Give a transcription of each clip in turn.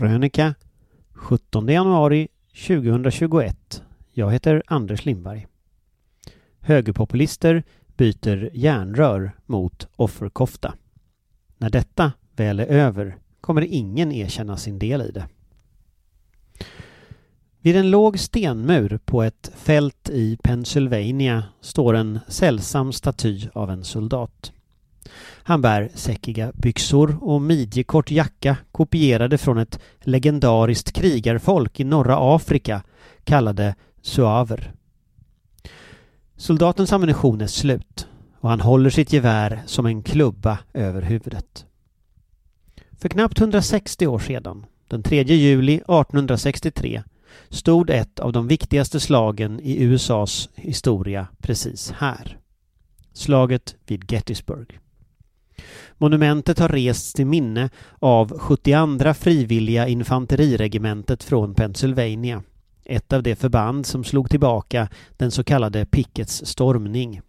krönika 17 januari 2021. Jag heter Anders Lindberg. Högerpopulister byter järnrör mot offerkofta. När detta väl är över kommer ingen erkänna sin del i det. Vid en låg stenmur på ett fält i Pennsylvania står en sällsam staty av en soldat. Han bär säckiga byxor och midjekort jacka kopierade från ett legendariskt krigarfolk i norra Afrika kallade suaver. Soldatens ammunition är slut och han håller sitt gevär som en klubba över huvudet. För knappt 160 år sedan, den 3 juli 1863, stod ett av de viktigaste slagen i USAs historia precis här. Slaget vid Gettysburg. Monumentet har rests till minne av 72 frivilliga infanteriregementet från Pennsylvania. Ett av de förband som slog tillbaka den så kallade Pickets stormning.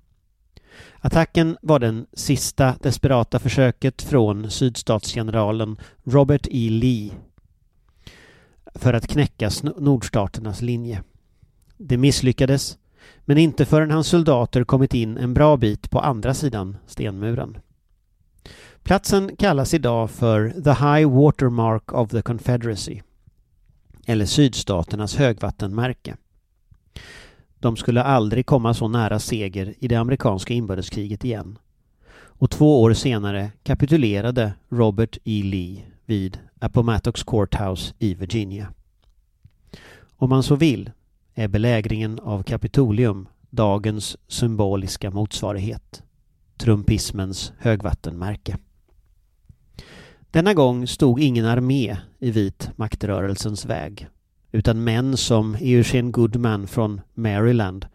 Attacken var den sista desperata försöket från sydstatsgeneralen Robert E. Lee för att knäcka nordstaternas linje. Det misslyckades, men inte förrän hans soldater kommit in en bra bit på andra sidan stenmuren. Platsen kallas idag för The High Watermark of the Confederacy eller sydstaternas högvattenmärke. De skulle aldrig komma så nära seger i det amerikanska inbördeskriget igen. Och två år senare kapitulerade Robert E. Lee vid Appomattox Courthouse i Virginia. Om man så vill är belägringen av Kapitolium dagens symboliska motsvarighet. Trumpismens högvattenmärke. Denna gång stod ingen armé i vit maktrörelsens väg utan män som Eugene Goodman från Maryland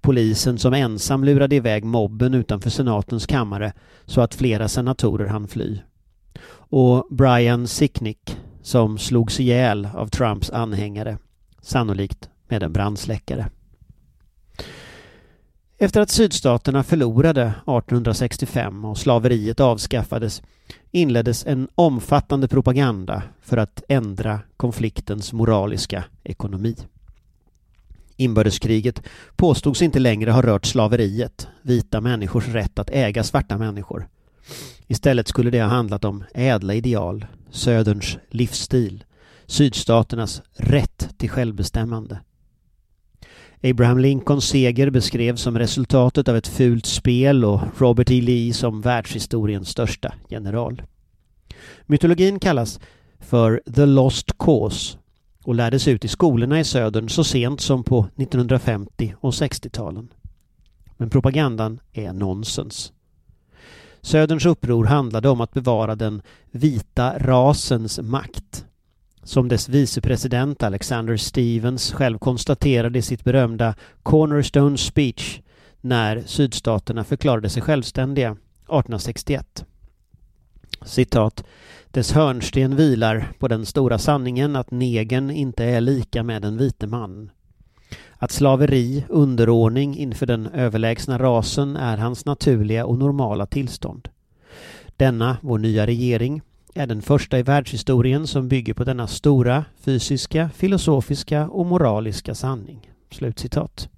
polisen som ensam lurade iväg mobben utanför senatens kammare så att flera senatorer hann fly och Brian Sicknick som slogs ihjäl av Trumps anhängare, sannolikt med en brandsläckare. Efter att sydstaterna förlorade 1865 och slaveriet avskaffades inleddes en omfattande propaganda för att ändra konfliktens moraliska ekonomi. Inbördeskriget påstods inte längre ha rört slaveriet, vita människors rätt att äga svarta människor. Istället skulle det ha handlat om ädla ideal, Söderns livsstil, sydstaternas rätt till självbestämmande. Abraham Lincolns seger beskrevs som resultatet av ett fult spel och Robert E. Lee som världshistoriens största general. Mytologin kallas för The Lost Cause och lärdes ut i skolorna i södern så sent som på 1950 och 60-talen. Men propagandan är nonsens. Söderns uppror handlade om att bevara den vita rasens makt. Som dess vicepresident Alexander Stevens själv konstaterade i sitt berömda Cornerstone speech när sydstaterna förklarade sig självständiga 1861. Citat. Dess hörnsten vilar på den stora sanningen att negern inte är lika med den vite man. Att slaveri, underordning inför den överlägsna rasen är hans naturliga och normala tillstånd. Denna, vår nya regering, är den första i världshistorien som bygger på denna stora fysiska, filosofiska och moraliska sanning. Slutcitat.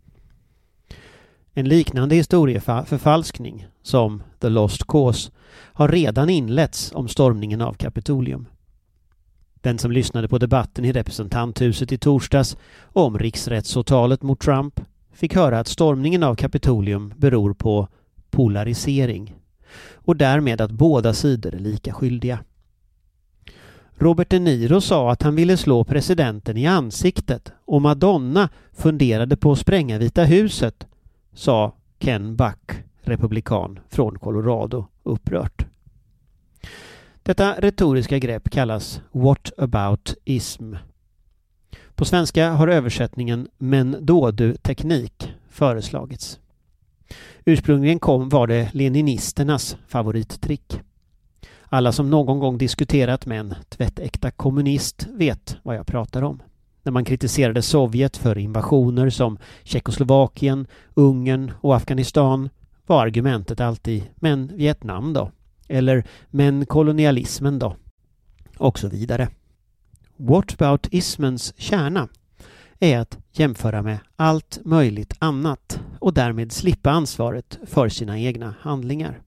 En liknande historieförfalskning, som The Lost Cause, har redan inletts om stormningen av Kapitolium. Den som lyssnade på debatten i representanthuset i torsdags om riksrättsåtalet mot Trump fick höra att stormningen av Kapitolium beror på polarisering och därmed att båda sidor är lika skyldiga. Robert De Niro sa att han ville slå presidenten i ansiktet och Madonna funderade på att spränga Vita huset, sa Ken Buck, republikan från Colorado, upprört. Detta retoriska grepp kallas What about ism? På svenska har översättningen Men då du teknik föreslagits. Ursprungligen kom var det leninisternas favorittrick. Alla som någon gång diskuterat med en tvättäkta kommunist vet vad jag pratar om. När man kritiserade Sovjet för invasioner som Tjeckoslovakien, Ungern och Afghanistan var argumentet alltid ”men Vietnam då?” eller ”men kolonialismen då?” och så vidare. whataboutismens kärna är att jämföra med allt möjligt annat och därmed slippa ansvaret för sina egna handlingar.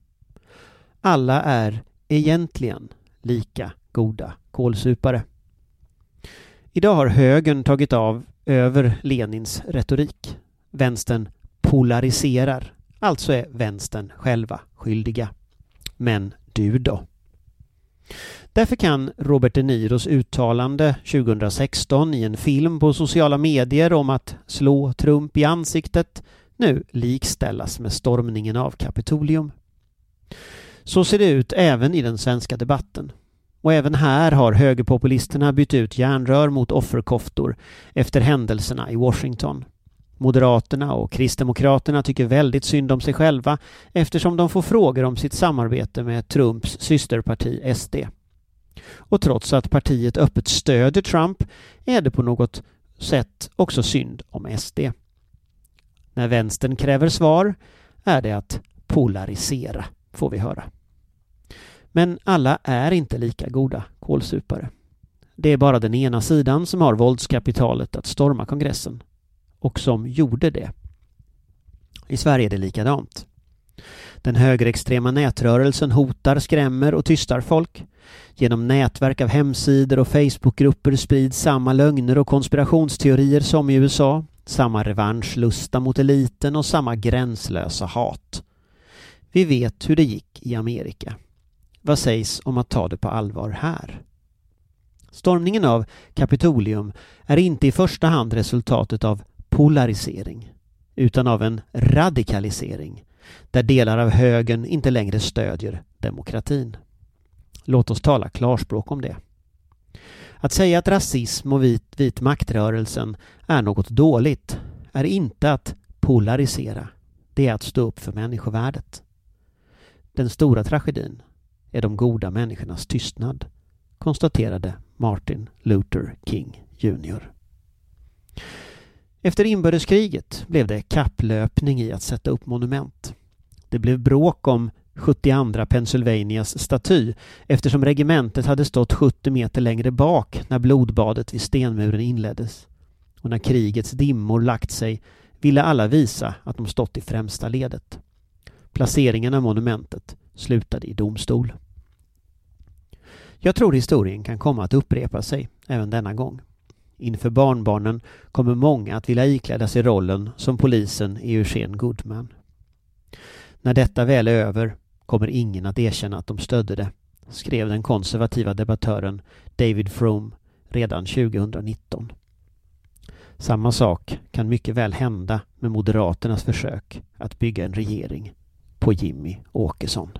Alla är egentligen lika goda kålsupare. Idag har högern tagit av över Lenins retorik. Vänstern polariserar, alltså är vänstern själva skyldiga. Men du då? Därför kan Robert De Niros uttalande 2016 i en film på sociala medier om att slå Trump i ansiktet nu likställas med stormningen av Kapitolium. Så ser det ut även i den svenska debatten. Och även här har högerpopulisterna bytt ut järnrör mot offerkoftor efter händelserna i Washington. Moderaterna och Kristdemokraterna tycker väldigt synd om sig själva eftersom de får frågor om sitt samarbete med Trumps systerparti SD. Och trots att partiet öppet stöder Trump är det på något sätt också synd om SD. När vänstern kräver svar är det att polarisera, får vi höra. Men alla är inte lika goda kålsupare. Det är bara den ena sidan som har våldskapitalet att storma kongressen. Och som gjorde det. I Sverige är det likadant. Den högerextrema nätrörelsen hotar, skrämmer och tystar folk. Genom nätverk av hemsidor och Facebookgrupper sprids samma lögner och konspirationsteorier som i USA. Samma revanschlusta mot eliten och samma gränslösa hat. Vi vet hur det gick i Amerika. Vad sägs om att ta det på allvar här? Stormningen av Kapitolium är inte i första hand resultatet av polarisering utan av en radikalisering där delar av högern inte längre stödjer demokratin. Låt oss tala klarspråk om det. Att säga att rasism och vit, vit maktrörelsen är något dåligt är inte att polarisera. Det är att stå upp för människovärdet. Den stora tragedin är de goda människornas tystnad, konstaterade Martin Luther King Jr. Efter inbördeskriget blev det kapplöpning i att sätta upp monument. Det blev bråk om 72 Pennsylvanias staty eftersom regementet hade stått 70 meter längre bak när blodbadet vid stenmuren inleddes. Och när krigets dimmor lagt sig ville alla visa att de stått i främsta ledet. Placeringen av monumentet slutade i domstol. Jag tror historien kan komma att upprepa sig även denna gång. Inför barnbarnen kommer många att vilja ikläda sig rollen som polisen i Eugene Goodman. När detta väl är över kommer ingen att erkänna att de stödde det, skrev den konservativa debattören David Froome redan 2019. Samma sak kan mycket väl hända med Moderaternas försök att bygga en regering på Jimmy Åkesson.